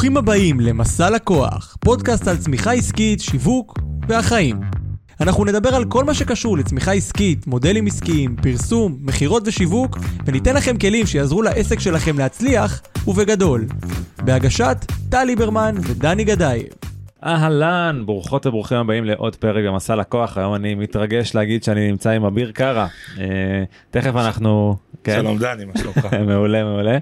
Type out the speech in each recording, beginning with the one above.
ברוכים הבאים למסע לקוח, פודקאסט על צמיחה עסקית, שיווק והחיים. אנחנו נדבר על כל מה שקשור לצמיחה עסקית, מודלים עסקיים, פרסום, מכירות ושיווק, וניתן לכם כלים שיעזרו לעסק שלכם להצליח, ובגדול. בהגשת טל ליברמן ודני גדייב. אהלן, ברוכות וברוכים הבאים לעוד פרק במסע לקוח, היום אני מתרגש להגיד שאני נמצא עם אביר קארה. אה, תכף אנחנו... כן? שלום דני, מה שלומך? מעולה, מעולה.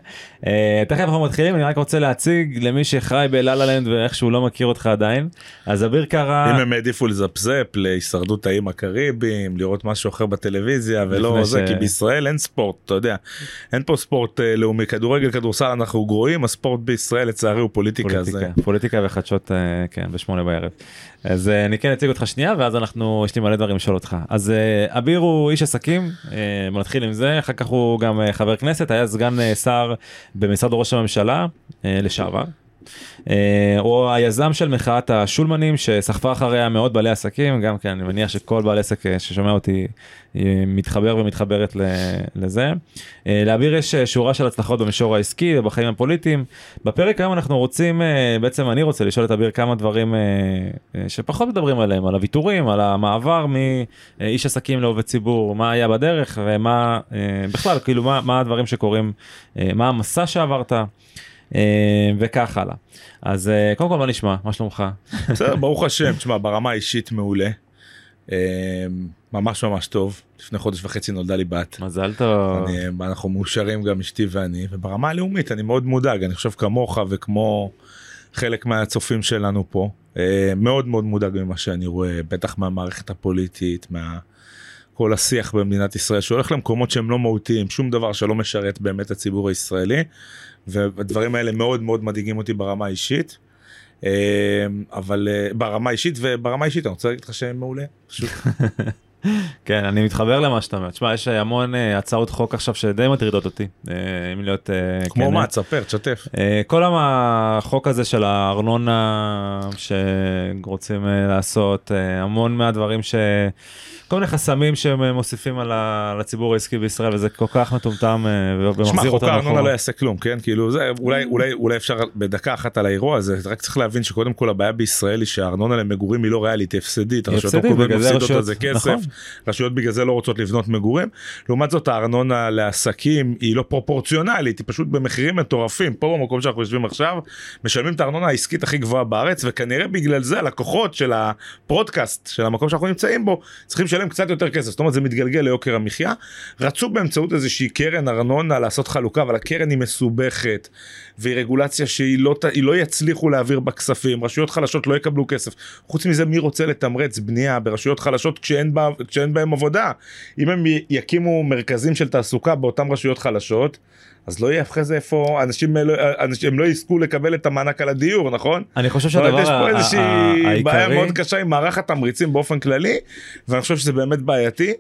אה, תכף אנחנו מתחילים, אני רק רוצה להציג למי שחי בללה לנד ואיכשהו לא מכיר אותך עדיין. אז אביר קארה... אם הם העדיפו לזפזפ להישרדות האיים הקריביים, לראות משהו אחר בטלוויזיה ולא זה, כי בישראל אין ספורט, אתה יודע. אין פה ספורט אה, לאומי, כדורגל, כדורסל אנחנו גרועים, הספורט בישראל לצערי הוא פוליטיקה. פוליטיקה וחדשות, כן. בשמונה בערב. אז אה, אני כן אציג אותך שנייה ואז אנחנו יש לי מלא דברים לשאול אותך אז אה, אביר הוא איש עסקים אה, בוא נתחיל עם זה אחר כך הוא גם חבר כנסת היה סגן שר במשרד ראש הממשלה לשעבר. הוא היזם של מחאת השולמנים שסחפה אחריה מאות בעלי עסקים גם כן אני מניח שכל בעל עסק ששומע אותי מתחבר ומתחברת לזה. אה, לאביר יש אה, שורה של הצלחות במישור העסקי ובחיים הפוליטיים. בפרק היום אנחנו רוצים, אה, בעצם אני רוצה לשאול את אביר כמה דברים שפחות מדברים עליהם, על הוויתורים, על המעבר מאיש עסקים לעובד ציבור, מה היה בדרך ומה בכלל, כאילו מה, מה הדברים שקורים, מה המסע שעברת. וכך הלאה. אז קודם כל מה נשמע? מה שלומך? בסדר, ברוך השם, תשמע, ברמה האישית מעולה. ממש ממש טוב לפני חודש וחצי נולדה לי בת מזל טוב אני, אנחנו מאושרים גם אשתי ואני וברמה הלאומית אני מאוד מודאג אני חושב כמוך וכמו חלק מהצופים שלנו פה אה, מאוד מאוד מודאג ממה שאני רואה בטח מהמערכת הפוליטית מה. כל השיח במדינת ישראל שהולך למקומות שהם לא מהותיים שום דבר שלא משרת באמת הציבור הישראלי והדברים האלה מאוד מאוד מדאיגים אותי ברמה האישית. אה, אבל אה, ברמה האישית וברמה האישית אני רוצה להגיד לך שהם מעולה פשוט כן אני מתחבר למה שאתה אומר תשמע יש המון uh, הצעות חוק עכשיו שדי מטרידות אותי uh, אם להיות uh, כמו כן, מה תספר תשתף כל החוק הזה של הארנונה שרוצים לעשות המון מהדברים ש. כל מיני חסמים שהם מוסיפים על, הציבור העסקי בישראל וזה כל כך מטומטם ומחזיר אותנו אחורה. הארנונה לא יעשה כלום כן כאילו זה אולי אולי אולי אפשר בדקה אחת על האירוע הזה רק צריך להבין שקודם כל הבעיה בישראל היא שהארנונה למגורים היא לא ריאלית היא הפסדית. היא הפסדית בגלל זה רשויות, כסף. רשויות בגלל זה לא רוצות לבנות מגורים. לעומת זאת הארנונה לעסקים היא לא פרופורציונלית, היא פשוט במחירים מטורפים. פה במקום שאנחנו יושבים עכשיו, משלמים את הארנונה העסקית הכי גבוהה בארץ, וכנראה בגלל זה הלקוחות של הפרודקאסט, של המקום שאנחנו נמצאים בו, צריכים לשלם קצת יותר כסף. זאת אומרת זה מתגלגל ליוקר המחיה. רצו באמצעות איזושהי קרן ארנונה לעשות חלוקה, אבל הקרן היא מסובכת, והיא רגולציה שהיא לא, לא יצליחו להעביר בכספים, רשויות חלשות לא יקבלו כסף. חוץ מזה מי רוצה לתמרץ בנייה ברשויות חלשות כשאין, בה, כשאין בהם עבודה. אם הם יקימו מרכזים של תעסוקה באותן רשויות חלשות, אז לא יהיה אחרי זה איפה אנשים, לא, אנשים הם לא יזכו לקבל את המענק על הדיור נכון אני חושב שהדבר יש פה איזושהי בעיה מאוד קשה עם מערך התמריצים באופן כללי ואני חושב שזה באמת בעייתי.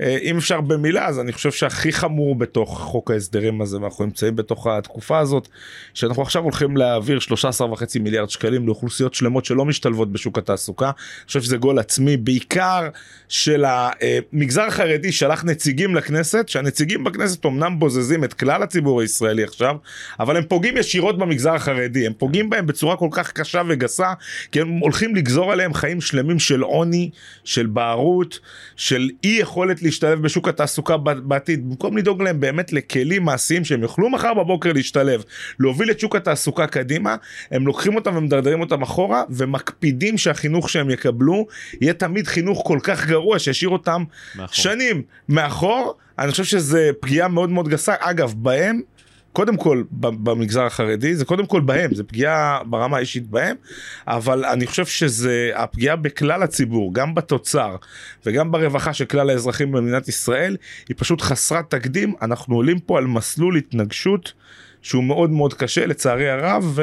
אה, אם אפשר במילה אז אני חושב שהכי חמור בתוך חוק ההסדרים הזה ואנחנו נמצאים בתוך התקופה הזאת שאנחנו עכשיו הולכים להעביר 13 וחצי מיליארד שקלים לאוכלוסיות שלמות שלא משתלבות בשוק התעסוקה. אני חושב שזה גול עצמי בעיקר של המגזר החרדי שלח נציגים לכנסת שהנציגים בכנסת אמנם בוזזים את כלל הציבור הישראלי עכשיו אבל הם פוגעים ישירות במגזר החרדי הם פוגעים בהם בצורה כל כך קשה וגסה כי הם הולכים לגזור עליהם חיים שלמים של עוני של בערות של אי יכולת להשתלב בשוק התעסוקה בעתיד במקום לדאוג להם באמת לכלים מעשיים שהם יוכלו מחר בבוקר להשתלב להוביל את שוק התעסוקה קדימה הם לוקחים אותם ומדרדרים אותם אחורה ומקפידים שהחינוך שהם יקבלו יהיה תמיד חינוך כל כך גרוע שישאיר אותם מאחור. שנים מאחור אני חושב שזה פגיעה מאוד מאוד גסה אגב בהם. קודם כל במגזר החרדי זה קודם כל בהם זה פגיעה ברמה האישית בהם אבל אני חושב שזה הפגיעה בכלל הציבור גם בתוצר וגם ברווחה של כלל האזרחים במדינת ישראל היא פשוט חסרת תקדים אנחנו עולים פה על מסלול התנגשות. שהוא מאוד מאוד קשה לצערי הרב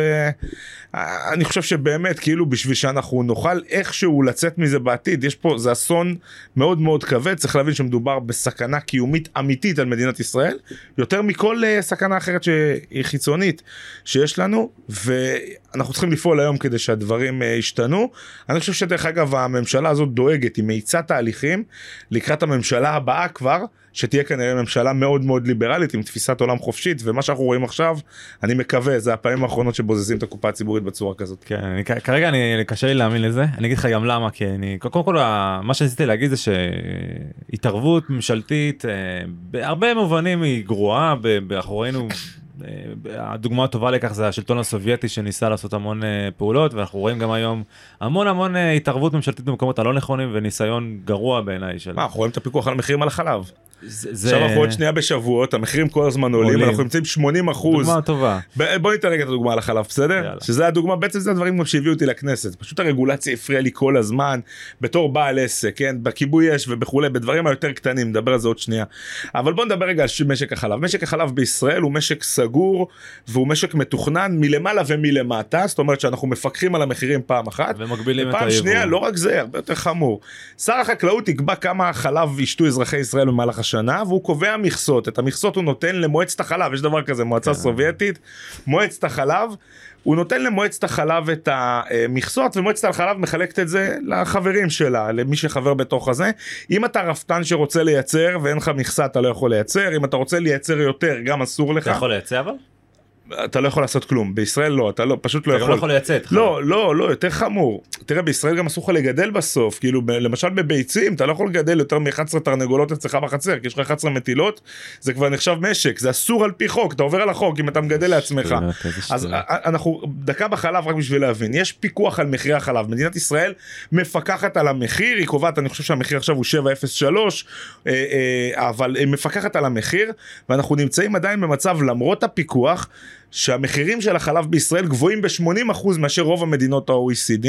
ואני חושב שבאמת כאילו בשביל שאנחנו נוכל איכשהו לצאת מזה בעתיד יש פה זה אסון מאוד מאוד כבד. צריך להבין שמדובר בסכנה קיומית אמיתית על מדינת ישראל יותר מכל uh, סכנה אחרת שהיא חיצונית שיש לנו ואנחנו צריכים לפעול היום כדי שהדברים uh, ישתנו. אני חושב שדרך אגב הממשלה הזאת דואגת היא מאיצה תהליכים לקראת הממשלה הבאה כבר שתהיה כנראה ממשלה מאוד מאוד ליברלית עם תפיסת עולם חופשית ומה שאנחנו רואים עכשיו אני מקווה זה הפעמים האחרונות שבוזזים את הקופה הציבורית בצורה כזאת. כן, אני, כרגע אני קשה לי להאמין לזה אני אגיד לך גם למה כי אני קודם כל מה שרציתי להגיד זה שהתערבות ממשלתית אה, בהרבה מובנים היא גרועה אנחנו ראינו אה, הדוגמה הטובה לכך זה השלטון הסובייטי שניסה לעשות המון אה, פעולות ואנחנו רואים גם היום המון המון התערבות ממשלתית במקומות הלא נכונים וניסיון גרוע בעיניי של... מה, אנחנו רואים את הפיקוח על המחירים על החלב. זה... עכשיו אנחנו עוד שנייה בשבועות המחירים כל הזמן עולים, עולים. אנחנו נמצאים 80 אחוז. דוגמה טובה. ב- בוא ניתן רגע את הדוגמה על החלב בסדר? יאללה. שזה הדוגמה בעצם זה הדברים גם שהביאו אותי לכנסת פשוט הרגולציה הפריעה לי כל הזמן בתור בעל עסק כן בכיבוי אש ובכולי בדברים היותר קטנים נדבר על זה עוד שנייה. אבל בוא נדבר רגע על משק החלב משק החלב בישראל הוא משק סגור והוא משק מתוכנן מלמעלה ומלמטה זאת אומרת שאנחנו מפקחים על המחירים פעם אחת. ומגבילים את היבוא. שנייה לא רק זה הרבה יותר חמור. שר החקלאות יקבע כמה חלב ישתו אזרחי ישראל במהלך השנה והוא קובע מכסות את המכסות הוא נותן למועצת החלב יש דבר כזה מועצה כן. סובייטית מועצת החלב. הוא נותן למועצת החלב את המכסות ומועצת החלב מחלקת את זה לחברים שלה למי שחבר בתוך הזה אם אתה רפתן שרוצה לייצר ואין לך מכסה אתה לא יכול לייצר אם אתה רוצה לייצר יותר גם אסור לך. אתה יכול לייצר אבל? אתה לא יכול לעשות כלום בישראל לא אתה לא פשוט לא יכול. אתה לא יכול לייצא את לא לא לא יותר חמור תראה בישראל גם אסור לך לגדל בסוף כאילו ב, למשל בביצים אתה לא יכול לגדל יותר מ-11 תרנגולות אצלך בחצר כי יש לך 11 מטילות זה כבר נחשב משק זה אסור על פי חוק אתה עובר על החוק אם אתה מגדל לעצמך אז אנחנו דקה בחלב רק בשביל להבין יש פיקוח על מחירי החלב מדינת ישראל מפקחת על המחיר היא קובעת אני חושב שהמחיר עכשיו הוא 703 אה, אה, אבל היא מפקחת על המחיר ואנחנו נמצאים עדיין במצב למרות הפיקוח. שהמחירים של החלב בישראל גבוהים ב-80% מאשר רוב המדינות ה-OECD,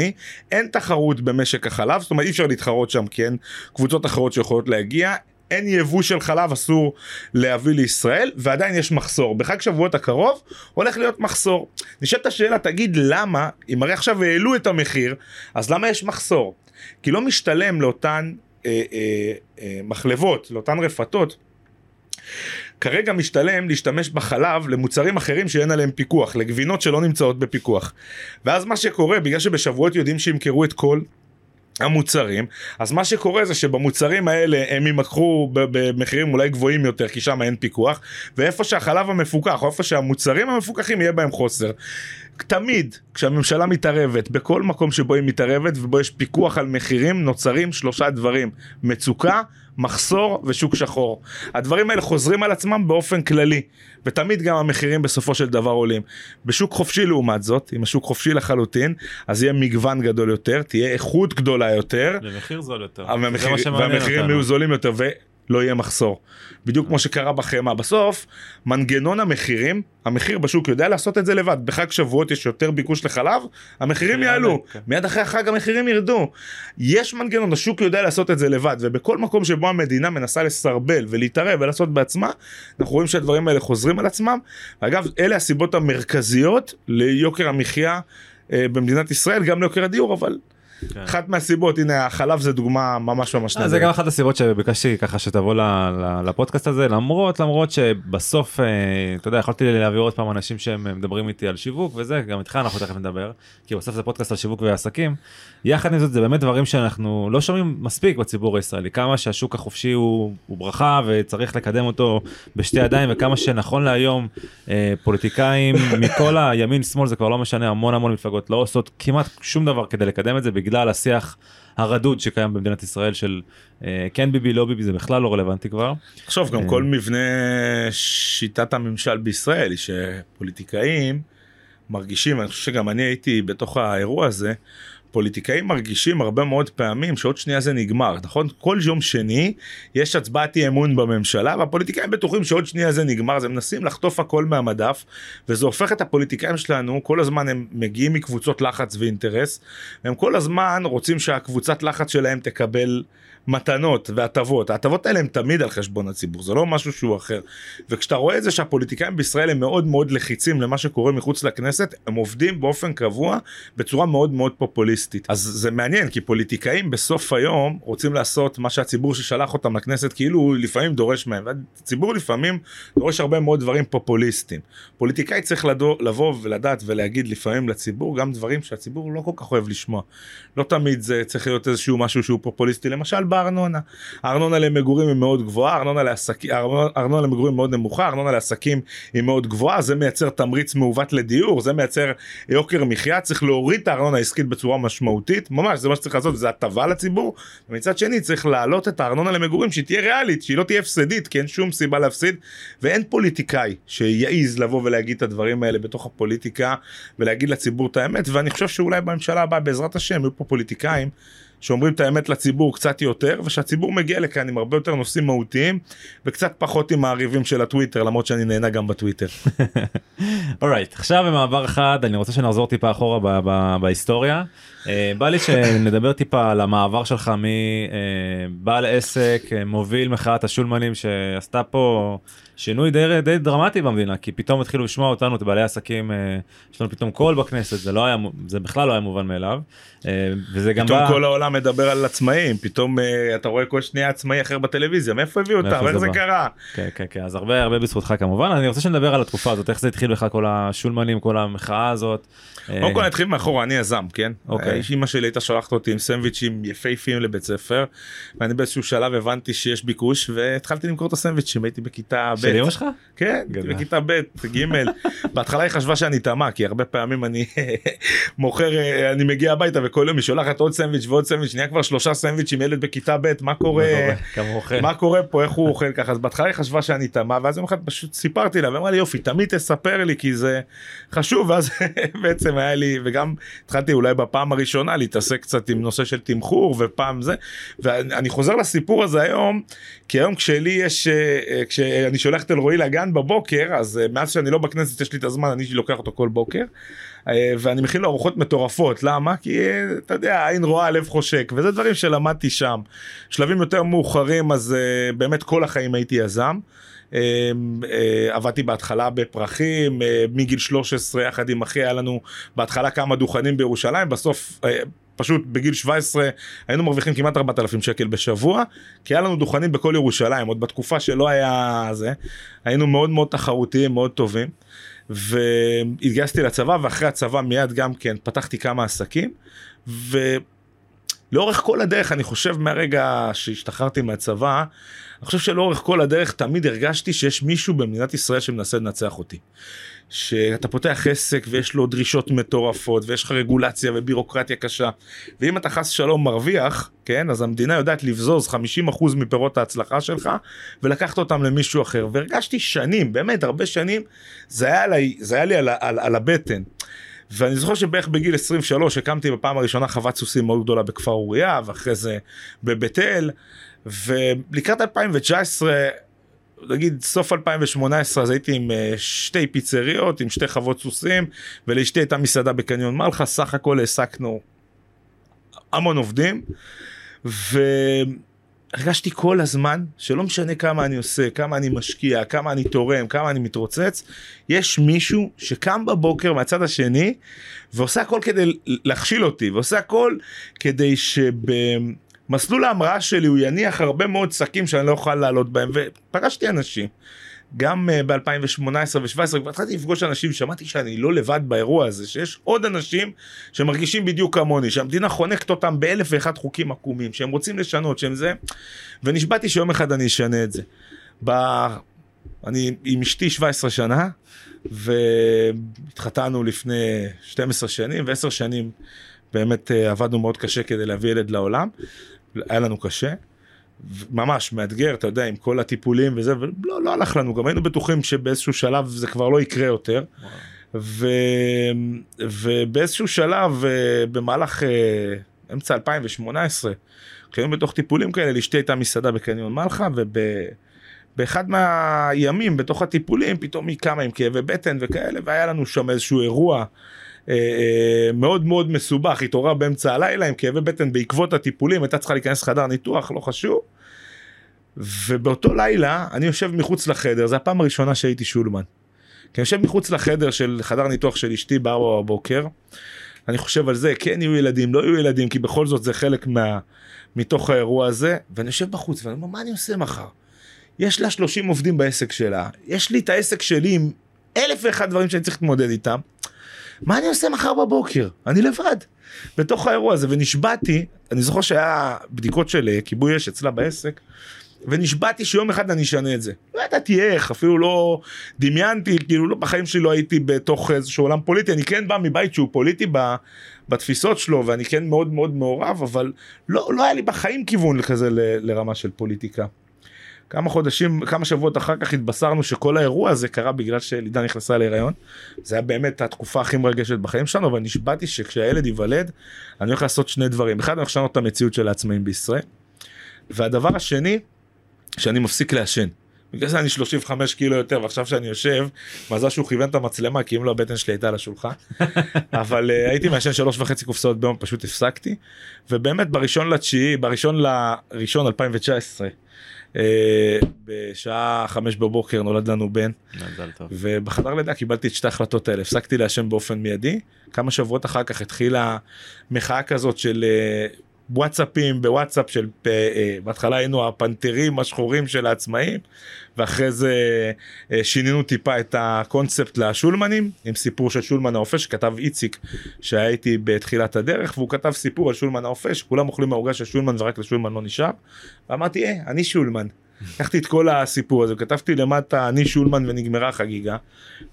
אין תחרות במשק החלב, זאת אומרת אי אפשר להתחרות שם כי אין קבוצות אחרות שיכולות להגיע, אין יבוא של חלב אסור להביא לישראל ועדיין יש מחסור. בחג שבועות הקרוב הולך להיות מחסור. נשאלת השאלה תגיד למה? אם הרי עכשיו העלו את המחיר אז למה יש מחסור? כי לא משתלם לאותן אה, אה, אה, מחלבות לאותן רפתות כרגע משתלם להשתמש בחלב למוצרים אחרים שאין עליהם פיקוח, לגבינות שלא נמצאות בפיקוח. ואז מה שקורה, בגלל שבשבועות יודעים שימכרו את כל המוצרים אז מה שקורה זה שבמוצרים האלה הם ימכרו במחירים אולי גבוהים יותר כי שם אין פיקוח ואיפה שהחלב המפוקח או איפה שהמוצרים המפוקחים יהיה בהם חוסר. תמיד כשהממשלה מתערבת בכל מקום שבו היא מתערבת ובו יש פיקוח על מחירים נוצרים שלושה דברים מצוקה מחסור ושוק שחור. הדברים האלה חוזרים על עצמם באופן כללי, ותמיד גם המחירים בסופו של דבר עולים. בשוק חופשי לעומת זאת, אם השוק חופשי לחלוטין, אז יהיה מגוון גדול יותר, תהיה איכות גדולה יותר. ומחיר זול יותר. והמחיר, והמחירים יהיו זולים יותר, לא יהיה מחסור. בדיוק כמו שקרה בחמאה. בסוף, מנגנון המחירים, המחיר בשוק יודע לעשות את זה לבד. בחג שבועות יש יותר ביקוש לחלב, המחירים יעלו. כן. מיד אחרי החג המחירים ירדו. יש מנגנון, השוק יודע לעשות את זה לבד, ובכל מקום שבו המדינה מנסה לסרבל ולהתערב ולעשות בעצמה, אנחנו רואים שהדברים האלה חוזרים על עצמם. אגב, אלה הסיבות המרכזיות ליוקר המחיה אה, במדינת ישראל, גם ליוקר הדיור, אבל... כן. אחת מהסיבות הנה החלב זה דוגמה ממש ממש נהדרת. זה גם אחת הסיבות שביקשתי ככה שתבוא לפודקאסט הזה למרות למרות שבסוף אה, אתה יודע יכולתי להעביר עוד פעם אנשים שהם מדברים איתי על שיווק וזה גם איתך אנחנו תכף נדבר כי בסוף זה פודקאסט על שיווק ועסקים. יחד עם זאת זה באמת דברים שאנחנו לא שומעים מספיק בציבור הישראלי כמה שהשוק החופשי הוא, הוא ברכה וצריך לקדם אותו בשתי ידיים וכמה שנכון להיום אה, פוליטיקאים מכל הימין שמאל זה כבר לא משנה המון המון מפלגות לא עושות כמעט שום דבר כדי לקדם את זה. בגלל השיח הרדוד שקיים במדינת ישראל של אה, כן ביבי לא ביבי זה בכלל לא רלוונטי כבר. עכשיו גם אה, כל מבנה שיטת הממשל בישראל היא שפוליטיקאים מרגישים אני חושב שגם אני הייתי בתוך האירוע הזה פוליטיקאים מרגישים הרבה מאוד פעמים שעוד שנייה זה נגמר נכון? כל יום שני יש הצבעת אי אמון בממשלה והפוליטיקאים בטוחים שעוד שנייה זה נגמר אז הם מנסים לחטוף הכל מהמדף וזה הופך את הפוליטיקאים שלנו כל הזמן הם מגיעים מקבוצות לחץ ואינטרס הם כל הזמן רוצים שהקבוצת לחץ שלהם תקבל מתנות והטבות. ההטבות האלה הם תמיד על חשבון הציבור זה לא משהו שהוא אחר. וכשאתה רואה את זה שהפוליטיקאים בישראל הם מאוד מאוד לחיצים למה שקורה מחוץ לכנסת הם עובדים באופן קבוע בצורה מאוד מאוד פופוליסטית. אז זה מעניין כי פוליטיקאים בסוף היום רוצים לעשות מה שהציבור ששלח אותם לכנסת כאילו הוא לפעמים דורש מהם. והציבור לפעמים דורש הרבה מאוד דברים פופוליסטיים. פוליטיקאי צריך לדו, לבוא ולדעת ולהגיד לפעמים לציבור גם דברים שהציבור לא כל כך אוהב לשמוע. לא תמיד זה צריך להיות איזשהו משהו שהוא פופוליסטי. למשל. בארנונה. הארנונה למגורים היא מאוד גבוהה, הארנונה, לעסק... הארנונה למגורים מאוד נמוכה, הארנונה לעסקים היא מאוד גבוהה, זה מייצר תמריץ מעוות לדיור, זה מייצר יוקר מחיה, צריך להוריד את הארנונה העסקית בצורה משמעותית, ממש זה מה שצריך לעשות, זה הטבה לציבור, ומצד שני צריך להעלות את הארנונה למגורים שהיא תהיה ריאלית, שהיא לא תהיה הפסדית, כי אין שום סיבה להפסיד, ואין פוליטיקאי שיעז לבוא ולהגיד את הדברים האלה בתוך הפוליטיקה ולהגיד לציבור את האמת, ואני חושב שאולי בממשלה הבאה בעזרת השם יהיו פה פוליטיקאים שאומרים את האמת לציבור קצת יותר ושהציבור מגיע לכאן עם הרבה יותר נושאים מהותיים וקצת פחות עם הריבים של הטוויטר למרות שאני נהנה גם בטוויטר. אורייט right, עכשיו במעבר אחד אני רוצה שנחזור טיפה אחורה בהיסטוריה uh, בא לי שנדבר טיפה על המעבר שלך מבעל uh, עסק uh, מוביל מחאת השולמנים שעשתה פה שינוי די, די דרמטי במדינה כי פתאום התחילו לשמוע אותנו את בעלי עסקים uh, יש לנו פתאום קול בכנסת זה לא היה זה בכלל לא היה מובן מאליו uh, וזה גם בא... כל העולם מדבר על עצמאים פתאום uh, אתה רואה כל שנייה עצמאי אחר בטלוויזיה מאיפה הביאו אותם איך זה, זה קרה. כן כן כן אז הרבה הרבה בזכותך כמובן אני רוצה שנדבר על התקופה הזאת איך זה התחיל בכלל כל השולמנים כל המחאה הזאת. קודם כל נתחיל מאחורה אני יזם כן אוקיי אמא שלי הייתה שולחת אותי עם סנדוויצ'ים יפהפיים לבית ספר ואני באיזשהו שלב הבנתי שיש ביקוש והתחלתי למכור את הסנדוויצ'ים הייתי בכיתה ב'. של אמא שלך? כן בכיתה ב' ג' בהתחלה היא חשבה שאני טמא כי הרבה פעמים אני מוכר אני מגיע הביתה וכל יום היא שולחת עוד סנדוויץ' ועוד סנדוויץ' נהיה כבר שלושה סנדוויצ'ים ילד בכיתה ב' מה קורה? מה קורה? פה? איך הוא אוכל ככה? אז בהתחלה היא חשבה שאני טמא ואז יום אחד פשוט סיפרתי לה ואמרה לי יופי תמיד תספר לי כי זה חשוב. ואז בעצם היה לי וגם התחלתי אולי בפעם הראשונה להתעסק קצת עם נושא של תמחור ופעם זה. ואני חוזר לסיפור הזה היום כי היום כשלי יש אה, כשאני שולח את אלרועי לגן בבוקר אז אה, מאז שאני לא בכנסת יש לי את הזמן אני לוקח אותו כל בוקר. אה, ואני מכין לו ארוחות מטורפות. למה? כי אתה יודע עין רואה לב חושק וזה דברים שלמדתי שם. שלבים יותר מאוחרים אז באמת כל החיים הייתי יזם. עבדתי בהתחלה בפרחים מגיל 13 יחד עם אחי היה לנו בהתחלה כמה דוכנים בירושלים בסוף פשוט בגיל 17 היינו מרוויחים כמעט 4,000 שקל בשבוע, כי היה לנו דוכנים בכל ירושלים, עוד בתקופה שלא היה זה, היינו מאוד מאוד תחרותיים, מאוד טובים, והתגייסתי לצבא, ואחרי הצבא מיד גם כן פתחתי כמה עסקים, ולאורך כל הדרך, אני חושב מהרגע שהשתחררתי מהצבא, אני חושב שלאורך כל הדרך תמיד הרגשתי שיש מישהו במדינת ישראל שמנסה לנצח אותי. שאתה פותח עסק ויש לו דרישות מטורפות ויש לך רגולציה ובירוקרטיה קשה ואם אתה חס שלום מרוויח כן אז המדינה יודעת לבזוז 50% מפירות ההצלחה שלך ולקחת אותם למישהו אחר והרגשתי שנים באמת הרבה שנים זה היה, עלי, זה היה לי על, על, על הבטן. ואני זוכר שבערך בגיל 23 הקמתי בפעם הראשונה חוות סוסים מאוד גדולה בכפר אוריה ואחרי זה בבית אל ולקראת 2019 נגיד סוף 2018 אז הייתי עם אה, שתי פיצריות עם שתי חוות סוסים ולאשתי הייתה מסעדה בקניון מלחה סך הכל העסקנו המון עובדים והרגשתי כל הזמן שלא משנה כמה אני עושה כמה אני משקיע כמה אני תורם כמה אני מתרוצץ יש מישהו שקם בבוקר מהצד השני ועושה הכל כדי להכשיל אותי ועושה הכל כדי שב... מסלול ההמראה שלי הוא יניח הרבה מאוד שקים שאני לא אוכל לעלות בהם ופגשתי אנשים. גם uh, ב-2018 ו-2017 כבר התחלתי לפגוש אנשים שמעתי שאני לא לבד באירוע הזה שיש עוד אנשים שמרגישים בדיוק כמוני שהמדינה חונקת אותם באלף ואחד חוקים עקומים שהם רוצים לשנות שהם זה ונשבעתי שיום אחד אני אשנה את זה. ב... אני עם אשתי 17 שנה והתחתנו לפני 12 שנים ו-10 שנים באמת uh, עבדנו מאוד קשה כדי להביא ילד לעולם היה לנו קשה. ממש מאתגר, אתה יודע, עם כל הטיפולים וזה, ולא לא הלך לנו, גם היינו בטוחים שבאיזשהו שלב זה כבר לא יקרה יותר. ו... ובאיזשהו שלב, אה, במהלך אה, אמצע 2018, כשהיינו בתוך טיפולים כאלה, לאשתי הייתה מסעדה בקניון מלחה, ובאחד מהימים בתוך הטיפולים, פתאום היא קמה עם כאבי בטן וכאלה, והיה לנו שם איזשהו אירוע. אה, אה, מאוד מאוד מסובך, התעוררה באמצע הלילה עם כאבי בטן בעקבות הטיפולים, הייתה צריכה להיכנס לחדר ניתוח, לא חשוב. ובאותו לילה אני יושב מחוץ לחדר, זו הפעם הראשונה שהייתי שולמן. כי אני יושב מחוץ לחדר של חדר ניתוח של אשתי בארבע בבוקר, אני חושב על זה, כן יהיו ילדים, לא יהיו ילדים, כי בכל זאת זה חלק מה, מתוך האירוע הזה, ואני יושב בחוץ ואני אומר, מה אני עושה מחר? יש לה 30 עובדים בעסק שלה, יש לי את העסק שלי עם אלף ואחד דברים שאני צריך להתמודד איתם. מה אני עושה מחר בבוקר? אני לבד. בתוך האירוע הזה, ונשבעתי, אני זוכר שהיה בדיקות של אה, כיבוי אש אצלה בעסק, ונשבעתי שיום אחד אני אשנה את זה. לא ידעתי איך, אפילו לא דמיינתי, כאילו לא, בחיים שלי לא הייתי בתוך איזשהו עולם פוליטי, אני כן בא מבית שהוא פוליטי ב, בתפיסות שלו, ואני כן מאוד מאוד מעורב, אבל לא, לא היה לי בחיים כיוון כזה ל, לרמה של פוליטיקה. כמה חודשים, כמה שבועות אחר כך התבשרנו שכל האירוע הזה קרה בגלל שלידה נכנסה להיריון. זה היה באמת התקופה הכי מרגשת בחיים שלנו, אבל נשבעתי שכשהילד ייוולד, אני הולך לעשות שני דברים. אחד, אני הולך לשנות את המציאות של העצמאים בישראל. והדבר השני, שאני מפסיק לעשן. בגלל זה אני 35 קילו יותר ועכשיו שאני יושב מזל שהוא כיוון את המצלמה כי אם לא הבטן שלי הייתה על השולחן אבל uh, הייתי מעשן שלוש וחצי קופסאות ביום פשוט הפסקתי ובאמת בראשון לתשיעי בראשון לראשון 2019 uh, בשעה חמש בבוקר נולד לנו בן. ובחדר לידה קיבלתי את שתי ההחלטות האלה. הפסקתי לעשן באופן מיידי. כמה שבועות אחר כך התחילה מחאה כזאת של uh, וואטסאפים בוואטסאפ של אה, אה, בהתחלה היינו הפנתרים השחורים של העצמאים ואחרי זה אה, שינינו טיפה את הקונספט לשולמנים עם סיפור של שולמן האופה שכתב איציק שהיה איתי בתחילת הדרך והוא כתב סיפור על שולמן האופה שכולם אוכלים מהעוגה של שולמן ורק לשולמן לא נשאר. ואמרתי אה אני שולמן. לקחתי את כל הסיפור הזה כתבתי למטה אני שולמן ונגמרה החגיגה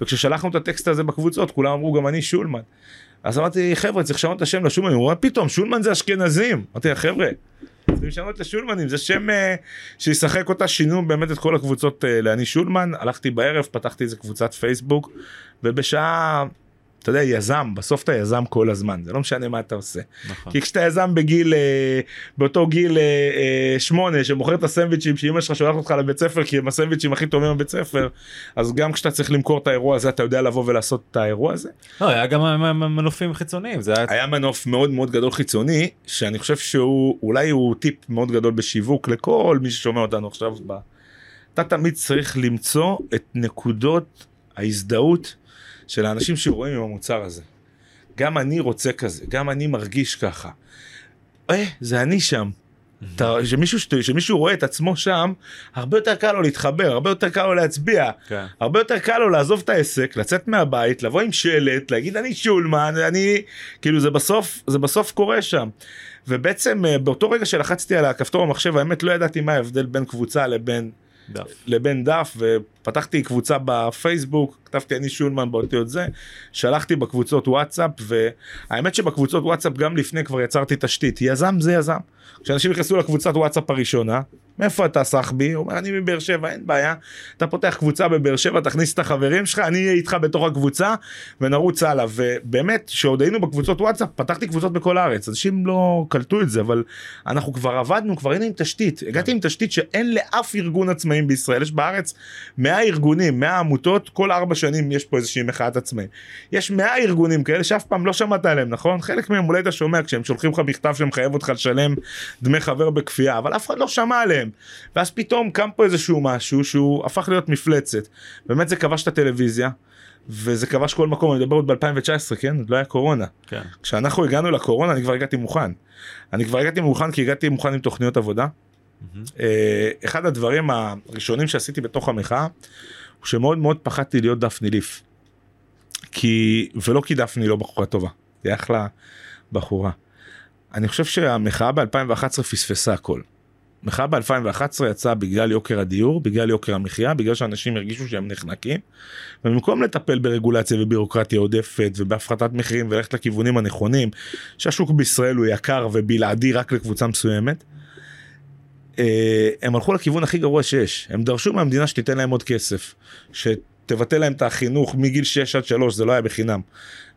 וכששלחנו את הטקסט הזה בקבוצות כולם אמרו גם אני שולמן. אז אמרתי חבר'ה צריך לשנות את השם לשולמן, הוא אומר פתאום שולמן זה אשכנזים, אמרתי חבר'ה. צריכים לשנות את השולמנים זה שם uh, שישחק אותה שינו באמת את כל הקבוצות uh, לאני שולמן הלכתי בערב פתחתי איזה קבוצת פייסבוק ובשעה אתה יודע, יזם, בסוף אתה יזם כל הזמן, זה לא משנה מה אתה עושה. נכון. כי כשאתה יזם בגיל, אה, באותו גיל אה, אה, שמונה, שמוכר את הסנדוויצ'ים שאמא שלך שולחת אותך לבית ספר, כי הם הסנדוויצ'ים הכי טובים בבית ספר, אז גם כשאתה צריך למכור את האירוע הזה, אתה יודע לבוא ולעשות את האירוע הזה. לא, היה גם מנופים חיצוניים. זה היה... היה מנוף מאוד מאוד גדול חיצוני, שאני חושב שהוא, אולי הוא טיפ מאוד גדול בשיווק לכל מי ששומע אותנו עכשיו. אתה תמיד צריך למצוא את נקודות ההזדהות. של האנשים שרואים עם המוצר הזה. גם אני רוצה כזה, גם אני מרגיש ככה. אה, זה אני שם. שמישהו, שמישהו רואה את עצמו שם, הרבה יותר קל לו להתחבר, הרבה יותר קל לו להצביע, כן. הרבה יותר קל לו לעזוב את העסק, לצאת מהבית, לבוא עם שלט, להגיד אני שולמן, אני, כאילו זה בסוף, זה בסוף קורה שם. ובעצם אה, באותו רגע שלחצתי על הכפתור במחשב, האמת לא ידעתי מה ההבדל בין קבוצה לבין דף. לבין דף ופתחתי קבוצה בפייסבוק כתבתי אני שולמן באותיות זה. שלחתי בקבוצות וואטסאפ והאמת שבקבוצות וואטסאפ גם לפני כבר יצרתי תשתית. יזם זה יזם. כשאנשים נכנסו לקבוצת וואטסאפ הראשונה מאיפה אתה סחבי? הוא אומר אני מבאר שבע אין בעיה. אתה פותח קבוצה בבאר שבע תכניס את החברים שלך אני אהיה איתך בתוך הקבוצה ונרוץ הלאה. ובאמת שעוד היינו בקבוצות וואטסאפ פתחתי קבוצות בכל הארץ. אנשים לא קלטו את זה אבל אנחנו כבר עבדנו כבר היינו עם תשתית. הגעתי עם תשתית שאין לאף ארגון עצמאים בישראל. יש בארץ 100 ארגונים 100 עמותות כל ארבע שנים יש פה איזושהי מחאת עצמאים יש 100 ארגונים כאלה שאף פעם לא שמעת עליהם נכון חלק מהם אולי אתה שומע כשהם שולחים לך מכתב שמחייב אותך לשלם דמי חבר בכפייה אבל אף אחד לא שמע עליהם ואז פתאום קם פה איזשהו משהו שהוא הפך להיות מפלצת באמת זה כבש את הטלוויזיה. וזה כבש כל מקום, אני מדבר עוד ב-2019, כן? עוד לא היה קורונה. כן. כשאנחנו הגענו לקורונה אני כבר הגעתי מוכן. אני כבר הגעתי מוכן כי הגעתי מוכן עם תוכניות עבודה. Mm-hmm. אחד הדברים הראשונים שעשיתי בתוך המחאה, הוא שמאוד מאוד פחדתי להיות דפני ליף. כי, ולא כי דפני לא בחורה טובה, היא אחלה בחורה. אני חושב שהמחאה ב-2011 פספסה הכל. מחאה ב-2011 יצאה בגלל יוקר הדיור, בגלל יוקר המחיה, בגלל שאנשים הרגישו שהם נחנקים. ובמקום לטפל ברגולציה ובירוקרטיה עודפת ובהפחתת מחירים וללכת לכיוונים הנכונים, שהשוק בישראל הוא יקר ובלעדי רק לקבוצה מסוימת, אה, הם הלכו לכיוון הכי גרוע שיש. הם דרשו מהמדינה שתיתן להם עוד כסף. שתבטל להם את החינוך מגיל 6 עד 3, זה לא היה בחינם.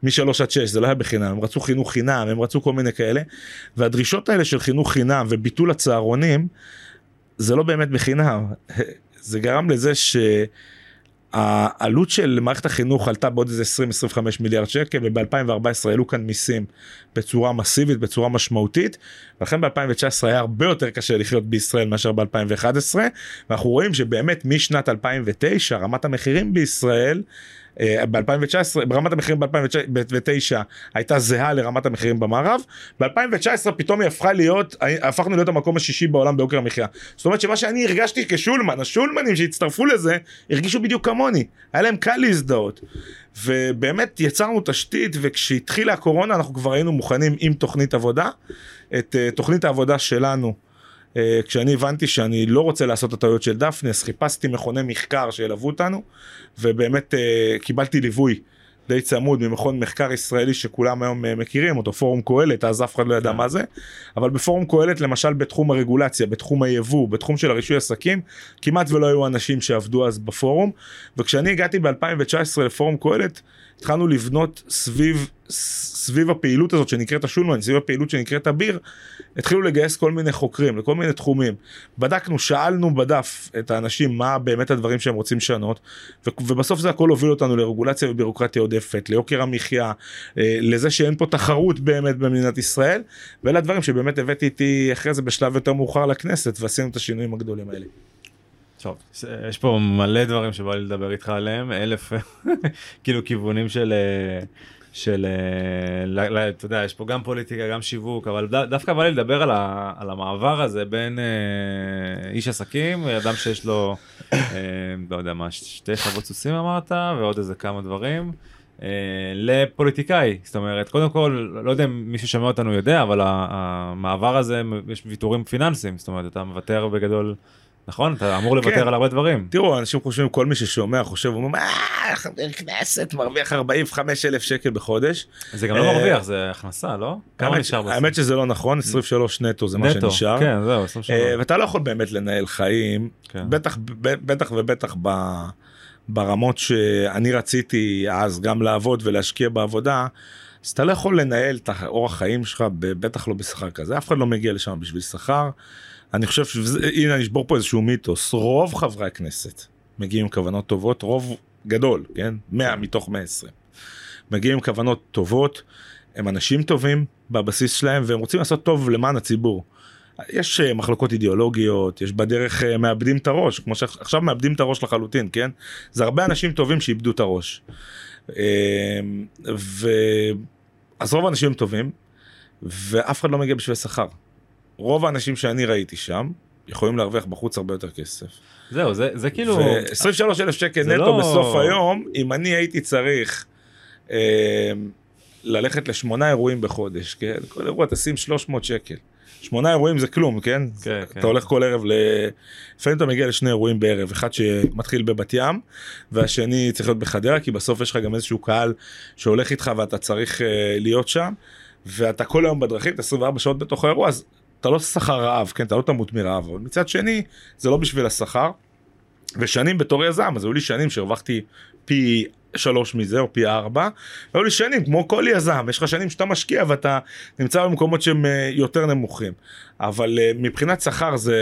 מ-3 עד 6 זה לא היה בחינם, הם רצו חינוך חינם, הם רצו כל מיני כאלה. והדרישות האלה של חינוך חינם וביטול הצהרונים, זה לא באמת בחינם. זה גרם לזה ש... העלות של מערכת החינוך עלתה בעוד איזה 20-25 מיליארד שקל וב-2014 העלו כאן מיסים בצורה מסיבית בצורה משמעותית ולכן ב-2019 היה הרבה יותר קשה לחיות בישראל מאשר ב-2011 ואנחנו רואים שבאמת משנת 2009 רמת המחירים בישראל ב-2019, ברמת המחירים ב-2009 הייתה זהה לרמת המחירים במערב, ב-2019 פתאום היא הפכה להיות, הפכנו להיות המקום השישי בעולם ביוקר המחיה. זאת אומרת שמה שאני הרגשתי כשולמן, השולמנים שהצטרפו לזה, הרגישו בדיוק כמוני, היה להם קל להזדהות. ובאמת יצרנו תשתית וכשהתחילה הקורונה אנחנו כבר היינו מוכנים עם תוכנית עבודה, את uh, תוכנית העבודה שלנו. Uh, כשאני הבנתי שאני לא רוצה לעשות את הטעויות של דפני, אז חיפשתי מכוני מחקר שילוו אותנו, ובאמת uh, קיבלתי ליווי די צמוד ממכון מחקר ישראלי שכולם היום אה, מכירים אותו פורום קהלת אז אף אחד לא ידע כן. מה זה אבל בפורום קהלת למשל בתחום הרגולציה בתחום היבוא בתחום של הרישוי עסקים כמעט ולא היו אנשים שעבדו אז בפורום וכשאני הגעתי ב2019 לפורום קהלת התחלנו לבנות סביב סביב הפעילות הזאת שנקראת השולמן, סביב הפעילות שנקראת הביר, התחילו לגייס כל מיני חוקרים לכל מיני תחומים. בדקנו, שאלנו בדף את האנשים מה באמת הדברים שהם רוצים לשנות, ובסוף זה הכל הוביל אותנו לרגולציה ובירוקרטיה עודפת, ליוקר המחיה, אה, לזה שאין פה תחרות באמת במדינת ישראל, ואלה הדברים שבאמת הבאתי איתי אחרי זה בשלב יותר מאוחר לכנסת, ועשינו את השינויים הגדולים האלה. טוב, יש פה מלא דברים שבא לי לדבר איתך עליהם, אלף כאילו כיוונים של אה, של, אה, אתה יודע, יש פה גם פוליטיקה, גם שיווק, אבל דווקא בא לי לדבר על, ה, על המעבר הזה בין אה, איש עסקים, אדם שיש לו, אה, לא יודע מה, שתי חוות סוסים אמרת, ועוד איזה כמה דברים. אה, לפוליטיקאי, זאת אומרת, קודם כל, לא יודע אם מישהו שומע אותנו יודע, אבל המעבר הזה, יש ויתורים פיננסיים, זאת אומרת, אתה מוותר בגדול נכון? אתה אמור לוותר כן. על הרבה דברים. תראו, אנשים חושבים, כל מי ששומע חושב, הוא אומר, אה, חבר כנסת מרוויח 45 אלף שקל בחודש. זה גם לא מרוויח, זה הכנסה, לא? כמה נשאר בסוף? האמת שזה לא נכון, 23 נטו זה מה שנשאר. כן, זהו, 23. אה, ואתה לא יכול באמת לנהל חיים, כן. בטח ובטח ברמות שאני רציתי אז גם לעבוד ולהשקיע בעבודה. אז אתה לא יכול לנהל את אורח חיים שלך, בטח לא בשכר כזה, אף אחד לא מגיע לשם בשביל שכר. אני חושב שהנה אני אשבור פה איזשהו מיתוס רוב חברי הכנסת מגיעים עם כוונות טובות רוב גדול כן 100 מתוך 120 מגיעים עם כוונות טובות הם אנשים טובים בבסיס שלהם והם רוצים לעשות טוב למען הציבור. יש אה, מחלוקות אידיאולוגיות יש בדרך אה, מאבדים את הראש כמו שעכשיו מאבדים את הראש לחלוטין כן זה הרבה אנשים טובים שאיבדו את הראש. אה, ו... אז רוב האנשים הם טובים ואף אחד לא מגיע בשביל שכר. רוב האנשים שאני ראיתי שם יכולים להרוויח בחוץ הרבה יותר כסף. זהו זה זה כאילו 23 אלף שקל נטו לא... בסוף היום אם אני הייתי צריך אה, ללכת לשמונה אירועים בחודש כן כל אירוע תשים 300 שקל. שמונה אירועים זה כלום כן? כן, כן. אתה הולך כל ערב ל... לפעמים אתה מגיע לשני אירועים בערב אחד שמתחיל בבת ים והשני צריך להיות בחדרה כי בסוף יש לך גם איזשהו קהל שהולך איתך ואתה צריך uh, להיות שם ואתה כל היום בדרכים 24 שעות בתוך האירוע אז אתה לא שכר רעב, כן, אתה לא תמות מרעב, אבל מצד שני, זה לא בשביל השכר. ושנים בתור יזם, אז היו לי שנים שהרווחתי פי שלוש מזה או פי ארבע, והיו לי שנים כמו כל יזם, יש לך שנים שאתה משקיע ואתה נמצא במקומות שהם אה, יותר נמוכים, אבל אה, מבחינת שכר זה,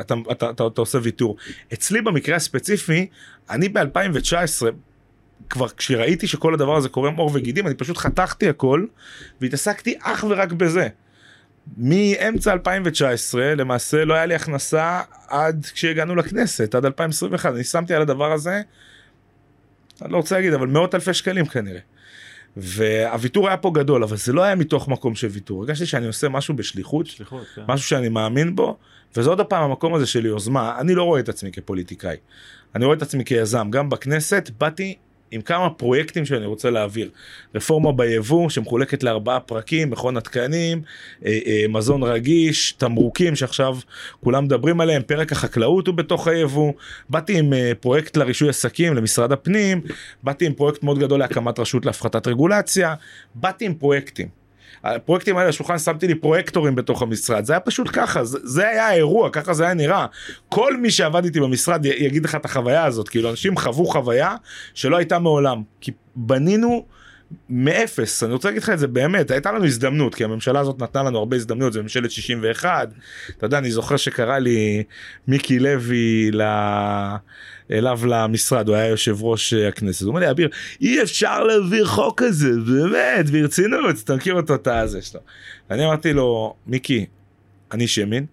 אתה, אתה, אתה, אתה עושה ויתור. אצלי במקרה הספציפי, אני ב-2019, כבר כשראיתי שכל הדבר הזה קורם עור וגידים, אני פשוט חתכתי הכל והתעסקתי אך ורק בזה. מאמצע 2019 למעשה לא היה לי הכנסה עד כשהגענו לכנסת עד 2021 אני שמתי על הדבר הזה. אני לא רוצה להגיד אבל מאות אלפי שקלים כנראה. והוויתור היה פה גדול אבל זה לא היה מתוך מקום של ויתור הרגשתי שאני עושה משהו בשליחות שליחות, כן. משהו שאני מאמין בו וזה עוד פעם המקום הזה של יוזמה אני לא רואה את עצמי כפוליטיקאי אני רואה את עצמי כיזם גם בכנסת באתי עם כמה פרויקטים שאני רוצה להעביר. רפורמה ביבוא שמחולקת לארבעה פרקים, מכון התקנים, אה, אה, מזון רגיש, תמרוקים שעכשיו כולם מדברים עליהם, פרק החקלאות הוא בתוך היבוא. באתי עם אה, פרויקט לרישוי עסקים למשרד הפנים, באתי עם פרויקט מאוד גדול להקמת רשות להפחתת רגולציה, באתי עם פרויקטים. הפרויקטים האלה השולחן שמתי לי פרויקטורים בתוך המשרד זה היה פשוט ככה זה, זה היה האירוע ככה זה היה נראה כל מי שעבד איתי במשרד יגיד לך את החוויה הזאת כאילו אנשים חוו חוויה שלא הייתה מעולם כי בנינו. מאפס אני רוצה להגיד לך את זה באמת הייתה לנו הזדמנות כי הממשלה הזאת נתנה לנו הרבה הזדמנויות זה ממשלת 61 אתה יודע אני זוכר שקרא לי מיקי לוי ל... אליו למשרד הוא היה יושב ראש אה, הכנסת הוא אומר לי אביר אי אפשר להעביר חוק כזה באמת ברצינות אתה מכיר אותו את הזה שלו. ואני אמרתי לו מיקי אני ימין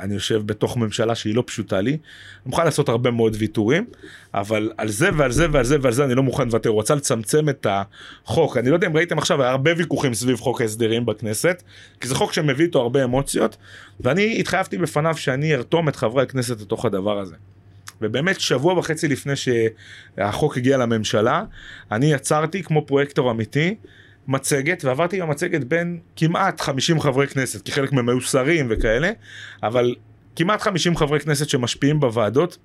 אני יושב בתוך ממשלה שהיא לא פשוטה לי, אני מוכן לעשות הרבה מאוד ויתורים, אבל על זה ועל זה ועל זה ועל זה אני לא מוכן לוותר, הוא רצה לצמצם את החוק, אני לא יודע אם ראיתם עכשיו, היה הרבה ויכוחים סביב חוק ההסדרים בכנסת, כי זה חוק שמביא איתו הרבה אמוציות, ואני התחייבתי בפניו שאני ארתום את חברי הכנסת לתוך הדבר הזה. ובאמת שבוע וחצי לפני שהחוק הגיע לממשלה, אני יצרתי כמו פרויקטור אמיתי מצגת, ועברתי עם המצגת בין כמעט 50 חברי כנסת, כי חלק מהם היו שרים וכאלה, אבל כמעט 50 חברי כנסת שמשפיעים בוועדות.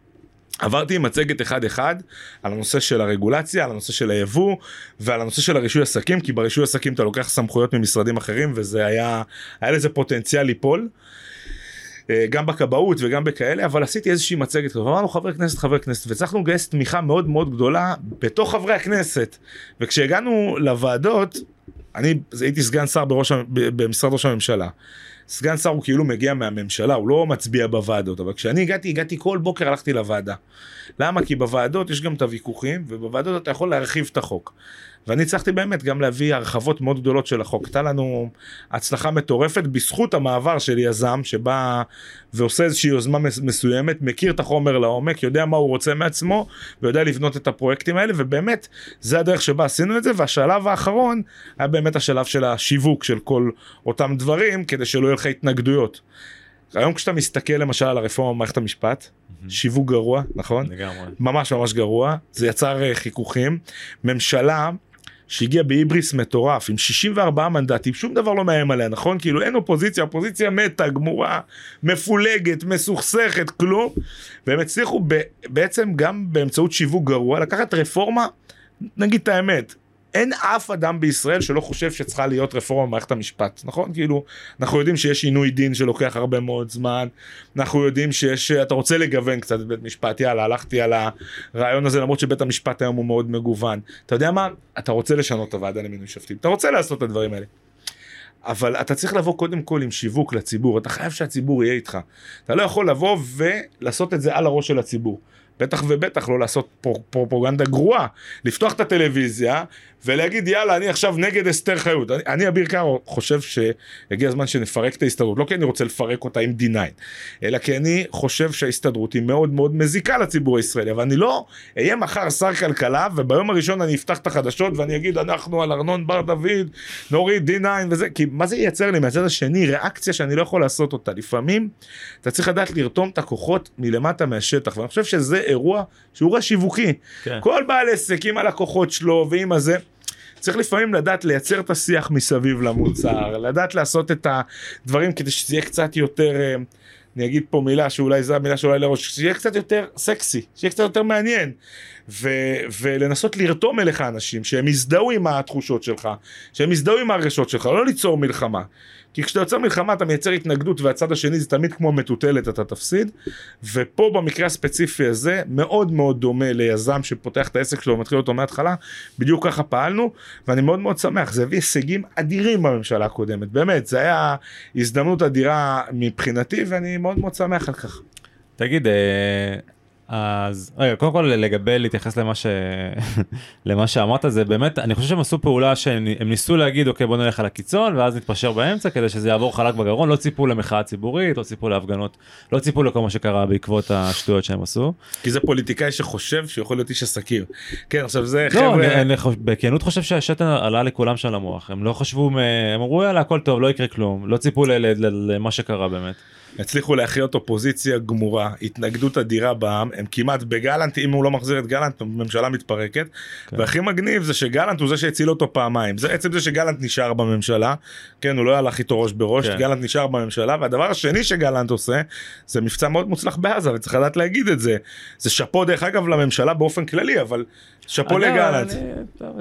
עברתי עם מצגת אחד אחד על הנושא של הרגולציה, על הנושא של היבוא ועל הנושא של הרישוי עסקים, כי ברישוי עסקים אתה לוקח סמכויות ממשרדים אחרים וזה היה, היה לזה פוטנציאל ליפול. אה, גם בכבאות וגם בכאלה, אבל עשיתי איזושהי מצגת, ואמרנו חבר כנסת, חבר כנסת, והצלחנו לגייס תמיכה מאוד מאוד גדולה בתוך חברי הכנסת. וכשהגענו לוועדות, אני הייתי סגן שר בראש, במשרד ראש הממשלה. סגן שר הוא כאילו מגיע מהממשלה, הוא לא מצביע בוועדות, אבל כשאני הגעתי, הגעתי כל בוקר הלכתי לוועדה. למה? כי בוועדות יש גם את הוויכוחים, ובוועדות אתה יכול להרחיב את החוק. ואני הצלחתי באמת גם להביא הרחבות מאוד גדולות של החוק. הייתה לנו הצלחה מטורפת בזכות המעבר של יזם שבא ועושה איזושהי יוזמה מסוימת, מכיר את החומר לעומק, יודע מה הוא רוצה מעצמו ויודע לבנות את הפרויקטים האלה, ובאמת זה הדרך שבה עשינו את זה, והשלב האחרון היה באמת השלב של השיווק של כל אותם דברים, כדי שלא יהיו לך התנגדויות. היום כשאתה מסתכל למשל על הרפורמה במערכת המשפט, mm-hmm. שיווק גרוע, נכון? לגמרי. ממש ממש גרוע, זה יצר אה, חיכוכים. ממשלה שהגיע בהיבריס מטורף עם 64 מנדטים שום דבר לא מאיים עליה נכון? כאילו אין אופוזיציה אופוזיציה מתה גמורה מפולגת מסוכסכת כלום. והם הצליחו ב, בעצם גם באמצעות שיווק גרוע לקחת רפורמה נגיד את האמת אין אף אדם בישראל שלא חושב שצריכה להיות רפורמה במערכת המשפט, נכון? כאילו, אנחנו יודעים שיש עינוי דין שלוקח הרבה מאוד זמן, אנחנו יודעים שיש, אתה רוצה לגוון קצת את בית משפט, יאללה, הלכתי על הרעיון הזה למרות שבית המשפט היום הוא מאוד מגוון. אתה יודע מה? אתה רוצה לשנות את הוועדה למינוי שופטים, אתה רוצה לעשות את הדברים האלה. אבל אתה צריך לבוא קודם כל עם שיווק לציבור, אתה חייב שהציבור יהיה איתך. אתה לא יכול לבוא ולעשות את זה על הראש של הציבור. בטח ובטח לא לעשות פרופוגנדה גרועה, לפתוח את הטלוויזיה ולהגיד יאללה אני עכשיו נגד אסתר חיות. אני, אני אביר קארו חושב שהגיע הזמן שנפרק את ההסתדרות, לא כי אני רוצה לפרק אותה עם D9, אלא כי אני חושב שההסתדרות היא מאוד מאוד מזיקה לציבור הישראלי, אבל אני לא אהיה מחר שר כלכלה וביום הראשון אני אפתח את החדשות ואני אגיד אנחנו על ארנון בר דוד נוריד D9 וזה, כי מה זה ייצר לי מהצד השני ריאקציה שאני לא יכול לעשות אותה. לפעמים אתה צריך לדעת לרתום את הכוחות מלמטה מהשטח ואני חושב שזה אירוע שהוא אירוע שיווקי. כן. כל בעל עסק עם הלקוחות שלו ועם הזה. צריך לפעמים לדעת לייצר את השיח מסביב למוצר, לדעת לעשות את הדברים כדי שזה יהיה קצת יותר, אה, אני אגיד פה מילה שאולי זו המילה שאולי לראש, שיהיה קצת יותר סקסי, שיהיה קצת יותר מעניין, ו- ולנסות לרתום אליך אנשים שהם יזדהו עם התחושות שלך, שהם יזדהו עם הרגשות שלך, לא ליצור מלחמה. כי כשאתה יוצר מלחמה אתה מייצר התנגדות והצד השני זה תמיד כמו מטוטלת אתה תפסיד ופה במקרה הספציפי הזה מאוד מאוד דומה ליזם שפותח את העסק שלו ומתחיל אותו מההתחלה בדיוק ככה פעלנו ואני מאוד מאוד שמח זה הביא הישגים אדירים בממשלה הקודמת באמת זה היה הזדמנות אדירה מבחינתי ואני מאוד מאוד שמח על כך. תגיד אה, אז רגע קודם כל לגבי להתייחס למה ש... למה שאמרת זה באמת אני חושב שהם עשו פעולה שהם ניסו להגיד אוקיי בוא נלך על הקיצון ואז נתפשר באמצע כדי שזה יעבור חלק בגרון לא ציפו למחאה ציבורית לא ציפו להפגנות לא ציפו לכל מה שקרה בעקבות השטויות שהם עשו. כי זה פוליטיקאי שחושב שיכול להיות איש עסקים. כן עכשיו זה לא, חבר'ה. אני, אני בכנות חושב שהשתן עלה לכולם שם למוח הם לא חשבו הם אמרו יאללה הכל טוב לא יקרה כלום לא ציפו למה שקרה באמת. הצליחו להחיות אופוזיציה גמורה, התנגדות אדירה בעם, הם כמעט בגלנט, אם הוא לא מחזיר את גלנט, הממשלה מתפרקת, כן. והכי מגניב זה שגלנט הוא זה שהציל אותו פעמיים, זה עצם זה שגלנט נשאר בממשלה, כן, הוא לא הלך איתו ראש בראש, כן. גלנט נשאר בממשלה, והדבר השני שגלנט עושה, זה מבצע מאוד מוצלח בעזה, וצריך לדעת להגיד את זה, זה שאפו דרך אגב לממשלה באופן כללי, אבל שאפו לגלנט.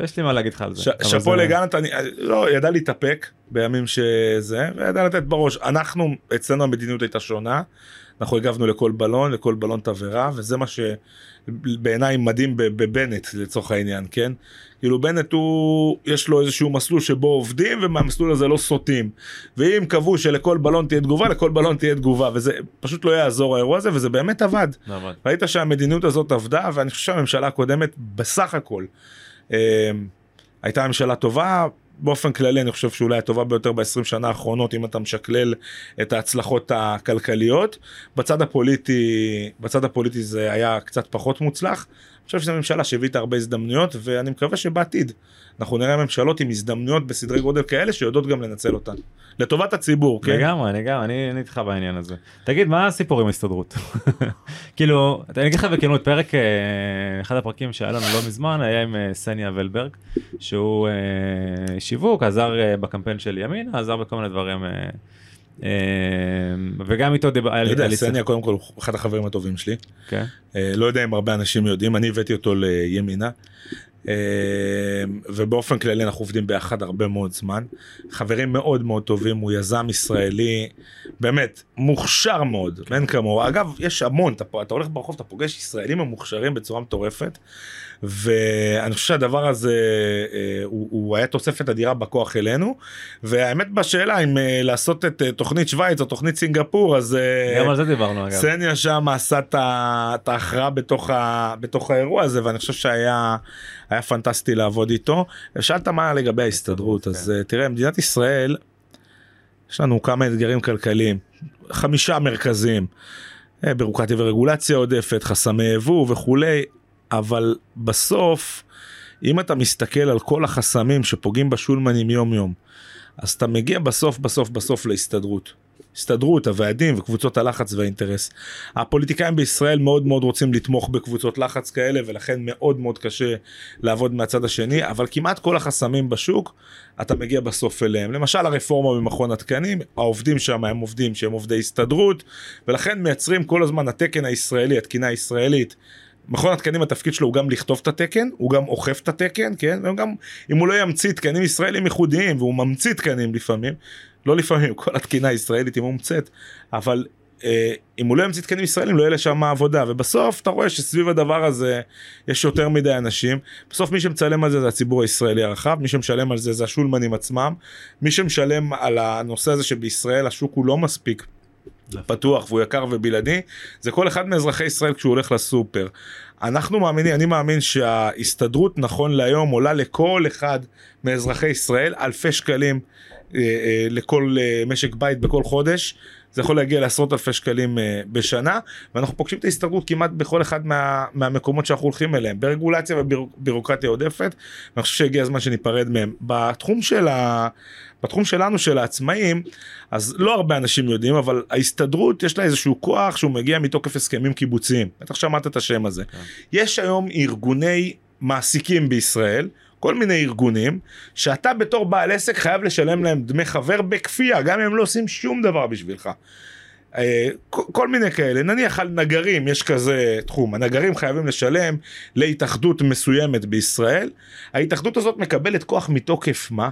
יש לי מה להגיד לך על זה. שאפו לגלנט, אני לא, ידע להתאפק בימים שזה, וידע לתת בראש. אנחנו, אצלנו המדיניות הייתה שונה, אנחנו הגבנו לכל בלון, לכל בלון תבערה, וזה מה שבעיניי מדהים בבנט לצורך העניין, כן? כאילו בנט הוא, יש לו איזשהו מסלול שבו עובדים ומהמסלול הזה לא סוטים. ואם קבעו שלכל בלון תהיה תגובה, לכל בלון תהיה תגובה, וזה פשוט לא יעזור האירוע הזה, וזה באמת עבד. עבד. ראית שהמדיניות הזאת עבדה, ואני חושב שהממשלה הקודמת בסך הכל אה, הייתה ממשלה טובה, באופן כללי אני חושב שאולי הטובה ביותר ב-20 שנה האחרונות אם אתה משקלל את ההצלחות הכלכליות. בצד הפוליטי, בצד הפוליטי זה היה קצת פחות מוצלח. חושב שזו ממשלה שהביאה הרבה הזדמנויות ואני מקווה שבעתיד אנחנו נראה ממשלות עם הזדמנויות בסדרי גודל כאלה שיודעות גם לנצל אותן. לטובת הציבור, כן? לגמרי, לגמרי, אני איתך בעניין הזה. תגיד, מה הסיפור עם ההסתדרות? כאילו, אני אגיד לך בכנות, פרק, אה, אחד הפרקים שהיה לנו לא מזמן היה עם אה, סניה ולברג, שהוא אה, שיווק, עזר בקמפיין של ימין, עזר בכל מיני דברים. וגם איתו דיבר, היה לי... סניה קודם כל הוא אחד החברים הטובים שלי. כן. לא יודע אם הרבה אנשים יודעים, אני הבאתי אותו לימינה. אמ, ובאופן כללי אנחנו עובדים ביחד הרבה מאוד זמן. חברים מאוד מאוד טובים, הוא יזם ישראלי, באמת, מוכשר מאוד, אין כמוהו. אגב, יש המון, אתה, אתה הולך ברחוב, אתה פוגש ישראלים המוכשרים בצורה מטורפת. ואני חושב שהדבר הזה אה, הוא, הוא היה תוספת אדירה בכוח אלינו והאמת בשאלה אם אה, לעשות את אה, תוכנית שווייץ או תוכנית סינגפור אז גם על זה דיברנו אגב. סניה שם עשה את ההכרעה בתוך, בתוך האירוע הזה ואני חושב שהיה היה פנטסטי לעבוד איתו. שאלת מה לגבי ההסתדרות אז כן. תראה מדינת ישראל יש לנו כמה אתגרים כלכליים חמישה מרכזיים. בירוקרטיה ורגולציה עודפת חסמי יבוא וכולי אבל בסוף, אם אתה מסתכל על כל החסמים שפוגעים בשולמנים יום יום, אז אתה מגיע בסוף בסוף בסוף להסתדרות. הסתדרות, הוועדים וקבוצות הלחץ והאינטרס. הפוליטיקאים בישראל מאוד מאוד רוצים לתמוך בקבוצות לחץ כאלה ולכן מאוד מאוד קשה לעבוד מהצד השני, אבל כמעט כל החסמים בשוק אתה מגיע בסוף אליהם. למשל הרפורמה במכון התקנים, העובדים שם הם עובדים שהם עובדי הסתדרות ולכן מייצרים כל הזמן התקן הישראלי, התקינה הישראלית. מכון התקנים התפקיד שלו הוא גם לכתוב את התקן, הוא גם אוכף את התקן, כן? וגם אם הוא לא ימציא תקנים ישראלים ייחודיים, והוא ממציא תקנים לפעמים, לא לפעמים, כל התקינה הישראלית היא מומצאת, אבל אה, אם הוא לא ימציא תקנים ישראלים לא יהיה לשם עבודה, ובסוף אתה רואה שסביב הדבר הזה יש יותר מדי אנשים, בסוף מי שמצלם על זה זה הציבור הישראלי הרחב, מי שמשלם על זה זה השולמנים עצמם, מי שמשלם על הנושא הזה שבישראל השוק הוא לא מספיק. פתוח והוא יקר ובלעדי זה כל אחד מאזרחי ישראל כשהוא הולך לסופר. אנחנו מאמינים אני מאמין שההסתדרות נכון להיום עולה לכל אחד מאזרחי ישראל אלפי שקלים אה, אה, לכל אה, משק בית בכל חודש זה יכול להגיע לעשרות אלפי שקלים uh, בשנה ואנחנו פוגשים את ההסתדרות כמעט בכל אחד מה, מהמקומות שאנחנו הולכים אליהם. ברגולציה ובירוקרטיה עודפת ואני חושב שהגיע הזמן שניפרד מהם. בתחום של ה... בתחום שלנו של העצמאים אז לא הרבה אנשים יודעים אבל ההסתדרות יש לה איזשהו כוח שהוא מגיע מתוקף הסכמים קיבוציים. בטח שמעת את השם הזה. כן. יש היום ארגוני מעסיקים בישראל כל מיני ארגונים שאתה בתור בעל עסק חייב לשלם להם דמי חבר בכפייה גם אם הם לא עושים שום דבר בשבילך. אה, כל מיני כאלה נניח על נגרים יש כזה תחום הנגרים חייבים לשלם להתאחדות מסוימת בישראל ההתאחדות הזאת מקבלת כוח מתוקף מה?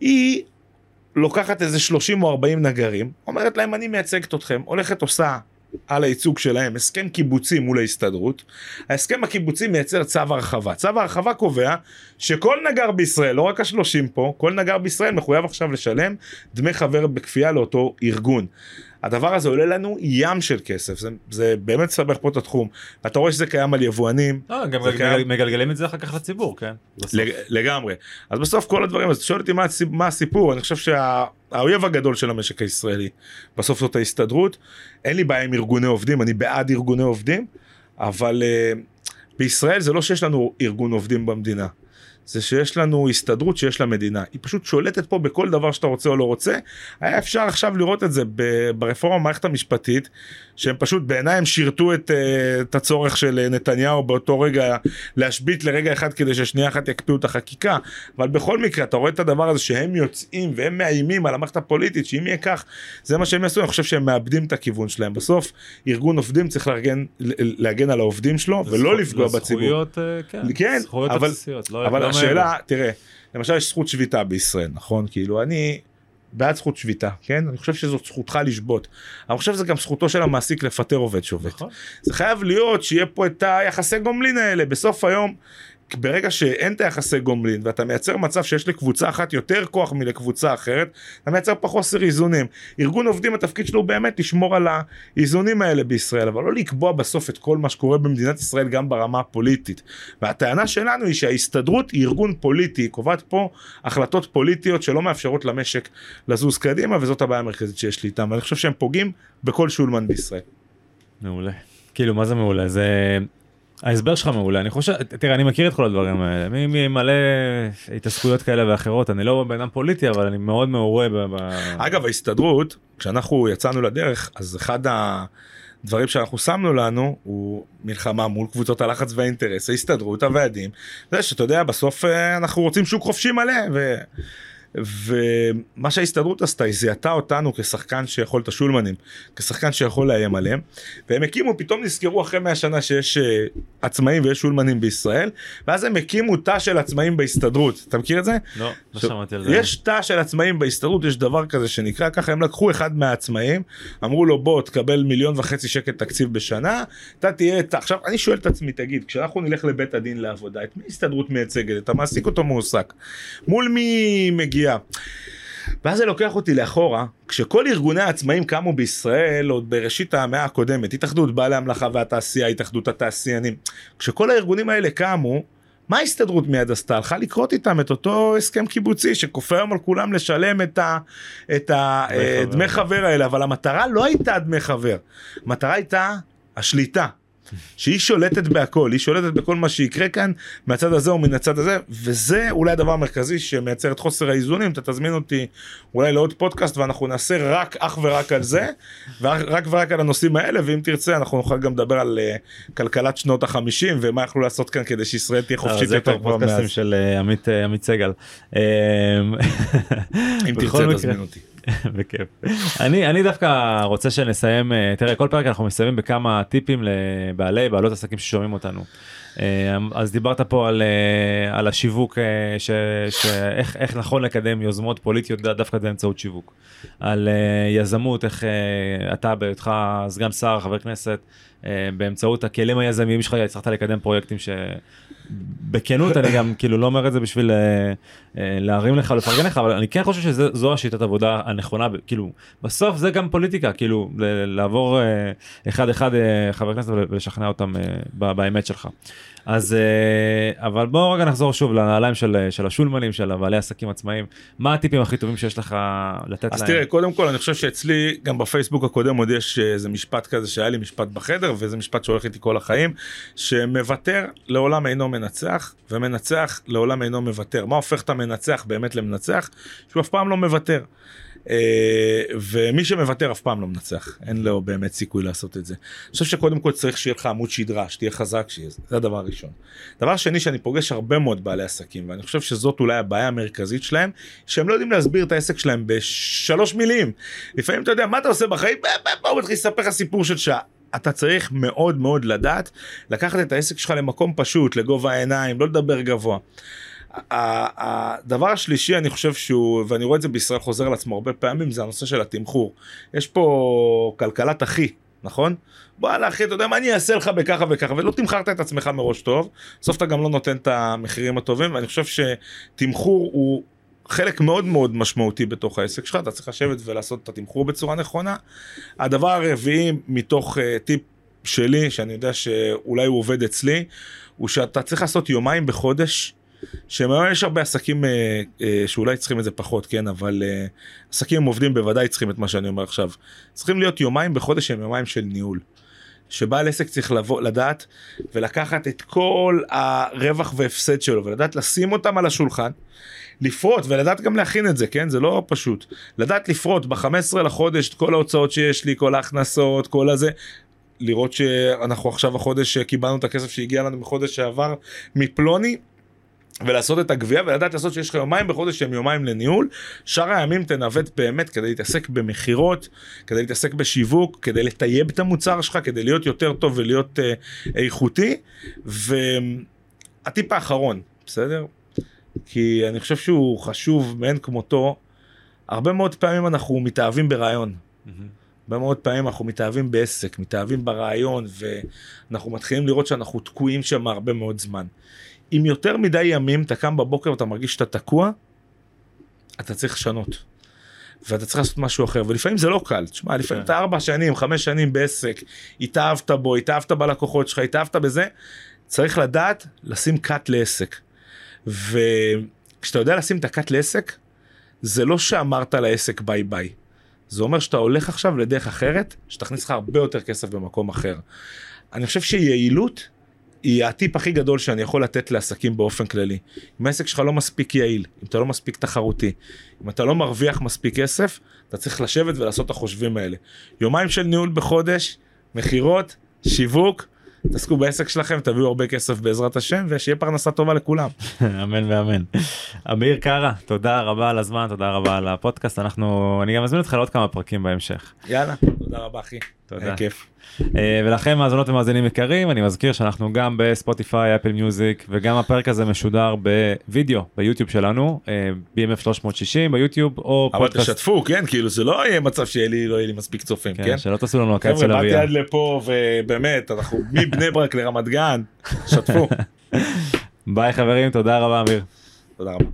היא לוקחת איזה 30 או 40 נגרים אומרת להם אני מייצגת אתכם הולכת עושה על הייצוג שלהם הסכם קיבוצי מול ההסתדרות. ההסכם הקיבוצי מייצר צו הרחבה. צו הרחבה קובע שכל נגר בישראל, לא רק השלושים פה, כל נגר בישראל מחויב עכשיו לשלם דמי חבר בכפייה לאותו ארגון. הדבר הזה עולה לנו ים של כסף זה, זה באמת סבך פה את התחום אתה רואה שזה קיים על יבואנים. לא, גם קיים... מגלגלים את זה אחר כך לציבור כן. לג, לגמרי אז בסוף כל הדברים אז שואל אותי מה, מה הסיפור אני חושב שהאויב הגדול של המשק הישראלי בסוף זאת ההסתדרות אין לי בעיה עם ארגוני עובדים אני בעד ארגוני עובדים אבל uh, בישראל זה לא שיש לנו ארגון עובדים במדינה. זה שיש לנו הסתדרות שיש לה מדינה. היא פשוט שולטת פה בכל דבר שאתה רוצה או לא רוצה. היה אפשר עכשיו לראות את זה ברפורמה במערכת המשפטית שהם פשוט בעיניי הם שירתו את, אה, את הצורך של נתניהו באותו רגע להשבית לרגע אחד כדי ששנייה אחת יקפיאו את החקיקה. אבל בכל מקרה אתה רואה את הדבר הזה שהם יוצאים והם מאיימים על המערכת הפוליטית שאם יהיה כך זה מה שהם יעשו. אני חושב שהם מאבדים את הכיוון שלהם. בסוף ארגון עובדים צריך להגן, להגן על העובדים שלו ולא לפגוע בציבור. זכויות, אה, כן, כן, זכויות אבל, לא, אבל לא השאלה תראה למשל יש זכות שביתה בישראל נכון כאילו אני בעד זכות שביתה, כן? אני חושב שזאת זכותך לשבות. אני חושב שזה גם זכותו של המעסיק לפטר עובד שובת. נכון. זה חייב להיות שיהיה פה את היחסי גומלין האלה. בסוף היום ברגע שאין את היחסי גומלין ואתה מייצר מצב שיש לקבוצה אחת יותר כוח מלקבוצה אחרת, אתה מייצר פה חוסר איזונים. ארגון עובדים התפקיד שלו הוא באמת לשמור על האיזונים האלה בישראל, אבל לא לקבוע בסוף את כל מה שקורה במדינת ישראל גם ברמה הפוליטית. והטענה שלנו היא שההסתדרות היא ארגון פוליטי, קובעת פה החלטות פוליטיות שלא מאפשרות למשק לזוז קדימה, וזאת הבעיה המרכזית שיש לי איתם, ואני חושב שהם פוגעים בכל שולמן בישראל. מעולה. כאילו מה זה מעולה זה ההסבר שלך מעולה אני חושב תראה אני מכיר את כל הדברים האלה ממלא התעסקויות כאלה ואחרות אני לא בן אדם פוליטי אבל אני מאוד מעורה. ב... אגב ההסתדרות כשאנחנו יצאנו לדרך אז אחד הדברים שאנחנו שמנו לנו הוא מלחמה מול קבוצות הלחץ והאינטרס ההסתדרות הוועדים זה שאתה יודע בסוף אה, אנחנו רוצים שוק חופשי מלא. ו... ומה שההסתדרות עשתה היא זיהתה אותנו כשחקן שיכול את השולמנים כשחקן שיכול לאיים עליהם והם הקימו פתאום נזכרו אחרי 100 שנה שיש uh, עצמאים ויש שולמנים בישראל ואז הם הקימו תא של עצמאים בהסתדרות אתה מכיר את זה? לא, לא שמעתי על זה. יש תא של עצמאים בהסתדרות יש דבר כזה שנקרא ככה הם לקחו אחד מהעצמאים אמרו לו בוא תקבל מיליון וחצי שקל תקציב בשנה אתה תהיה את עכשיו אני שואל את עצמי תגיד כשאנחנו נלך לבית הדין לעבודה את מי הסתדרות מייצגת אתה מעסיק אותו מועסק מול מי מגיע מגיע. ואז זה לוקח אותי לאחורה, כשכל ארגוני העצמאים קמו בישראל עוד בראשית המאה הקודמת, התאחדות בעלי המלאכה והתעשייה, התאחדות התעשיינים, כשכל הארגונים האלה קמו, מה ההסתדרות מיד עשתה? הלכה לקרות איתם את אותו הסכם קיבוצי שכופה היום על כולם לשלם את, ה, את הדמי חבר האלה, אבל המטרה לא הייתה דמי חבר, המטרה הייתה השליטה. שהיא שולטת בהכל, היא שולטת בכל מה שיקרה כאן מהצד הזה או מן הצד הזה, וזה אולי הדבר המרכזי שמייצר את חוסר האיזונים, אתה תזמין אותי אולי לעוד פודקאסט ואנחנו נעשה רק אך ורק על זה, ורק ורק על הנושאים האלה, ואם תרצה אנחנו נוכל גם לדבר על uh, כלכלת שנות החמישים ומה יכלו לעשות כאן כדי שישראל תהיה חופשית יותר כבר מאז. זה פודקאסטים של uh, עמית, uh, עמית סגל. אם תרצה תזמין אותי. בכיף. אני אני דווקא רוצה שנסיים אה, תראה כל פרק אנחנו מסיימים בכמה טיפים לבעלי בעלות עסקים ששומעים אותנו. אה, אז דיברת פה על, אה, על השיווק שאיך איך נכון לקדם יוזמות פוליטיות דווקא באמצעות שיווק. על יזמות איך אתה בהיותך סגן שר חבר כנסת באמצעות הכלים היזמיים שלך הצלחת לקדם פרויקטים ש... בכנות אני גם כאילו לא אומר את זה בשביל אה, אה, להרים לך לפרגן לך אבל אני כן חושב שזו השיטת עבודה הנכונה כאילו בסוף זה גם פוליטיקה כאילו לעבור אה, אחד אחד חבר כנסת ולשכנע אותם באמת שלך. אז אה, אבל בוא רגע נחזור שוב לנעליים של, של השולמנים של הבעלי עסקים עצמאיים מה הטיפים הכי טובים שיש לך לתת אז להם. אז תראה קודם כל אני חושב שאצלי גם בפייסבוק הקודם עוד יש איזה משפט כזה שהיה לי משפט בחדר וזה משפט שהולך איתי כל החיים שמוותר לעולם אינו מנצח ומנצח לעולם אינו מוותר מה הופך את המנצח באמת למנצח שהוא אף פעם לא מוותר. אה, ומי שמוותר אף פעם לא מנצח, אין לו באמת סיכוי לעשות את זה. אני חושב שקודם כל צריך שיהיה לך עמוד שדרה, שתהיה חזק, שיהיה, זה הדבר הראשון. דבר שני שאני פוגש הרבה מאוד בעלי עסקים, ואני חושב שזאת אולי הבעיה המרכזית שלהם, שהם לא יודעים להסביר את העסק שלהם בשלוש מילים. לפעמים אתה יודע, מה אתה עושה בחיים? בואו מתחיל לספר לך סיפור של שעה. אתה צריך מאוד מאוד לדעת לקחת את העסק שלך למקום פשוט, לגובה העיניים, לא לדבר גבוה. הדבר השלישי אני חושב שהוא ואני רואה את זה בישראל חוזר על עצמו הרבה פעמים זה הנושא של התמחור. יש פה כלכלת אחי נכון? וואלה אחי אתה יודע מה אני אעשה לך בככה וככה ולא תמכרת את עצמך מראש טוב. בסוף אתה גם לא נותן את המחירים הטובים ואני חושב שתמחור הוא חלק מאוד מאוד משמעותי בתוך העסק שלך אתה צריך לשבת ולעשות את התמחור בצורה נכונה. הדבר הרביעי מתוך uh, טיפ שלי שאני יודע שאולי הוא עובד אצלי הוא שאתה צריך לעשות יומיים בחודש שיש הרבה עסקים אה, אה, שאולי צריכים את זה פחות כן אבל אה, עסקים עובדים בוודאי צריכים את מה שאני אומר עכשיו צריכים להיות יומיים בחודש הם יומיים של ניהול. שבעל עסק צריך לבוא לדעת ולקחת את כל הרווח והפסד שלו ולדעת לשים אותם על השולחן. לפרוט ולדעת גם להכין את זה כן זה לא פשוט לדעת לפרוט ב-15 לחודש את כל ההוצאות שיש לי כל ההכנסות כל הזה לראות שאנחנו עכשיו החודש קיבלנו את הכסף שהגיע לנו מחודש שעבר מפלוני ולעשות את הגבייה ולדעת לעשות שיש לך יומיים בחודש שהם יומיים לניהול שאר הימים תנווט באמת כדי להתעסק במכירות כדי להתעסק בשיווק כדי לטייב את המוצר שלך כדי להיות יותר טוב ולהיות uh, איכותי והטיפ האחרון בסדר כי אני חושב שהוא חשוב מאין כמותו הרבה מאוד פעמים אנחנו מתאהבים ברעיון. הרבה מאוד פעמים אנחנו מתאהבים בעסק, מתאהבים ברעיון, ואנחנו מתחילים לראות שאנחנו תקועים שם הרבה מאוד זמן. אם יותר מדי ימים אתה קם בבוקר ואתה מרגיש שאתה תקוע, אתה צריך לשנות. ואתה צריך לעשות משהו אחר ולפעמים זה לא קל תשמע לפעמים כן. אתה ארבע שנים חמש שנים בעסק התאהבת בו התאהבת בלקוחות שלך התאהבת בזה צריך לדעת לשים קאט לעסק. וכשאתה יודע לשים את הקאט לעסק זה לא שאמרת לעסק ביי ביי. זה אומר שאתה הולך עכשיו לדרך אחרת שתכניס לך הרבה יותר כסף במקום אחר. אני חושב שיעילות היא הטיפ הכי גדול שאני יכול לתת לעסקים באופן כללי. אם העסק שלך לא מספיק יעיל, אם אתה לא מספיק תחרותי, אם אתה לא מרוויח מספיק כסף, אתה צריך לשבת ולעשות את החושבים האלה. יומיים של ניהול בחודש, מכירות, שיווק, תעסקו בעסק שלכם, תביאו הרבה כסף בעזרת השם, ושיהיה פרנסה טובה לכולם. אמן ואמן. אמיר קארה, תודה רבה על הזמן, תודה רבה על הפודקאסט, אנחנו, אני גם מזמין אותך לעוד כמה פרקים בהמשך. יאללה, תודה רבה אחי. תודה. כיף. אה, ולכם מאזונות ומאזינים יקרים אני מזכיר שאנחנו גם בספוטיפיי אפל מיוזיק וגם הפרק הזה משודר בווידאו ביוטיוב שלנו אה, BMF 360 ביוטיוב או אבל פודקאסט. אבל תשתפו כן כאילו זה לא יהיה מצב שיהיה לי לא יהיה לי מספיק צופים כן, כן? שלא תעשו לנו הקיץ של אביה. באתי עד לפה ובאמת אנחנו מבני ברק לרמת גן שתפו. ביי חברים תודה רבה אמיר. תודה רבה.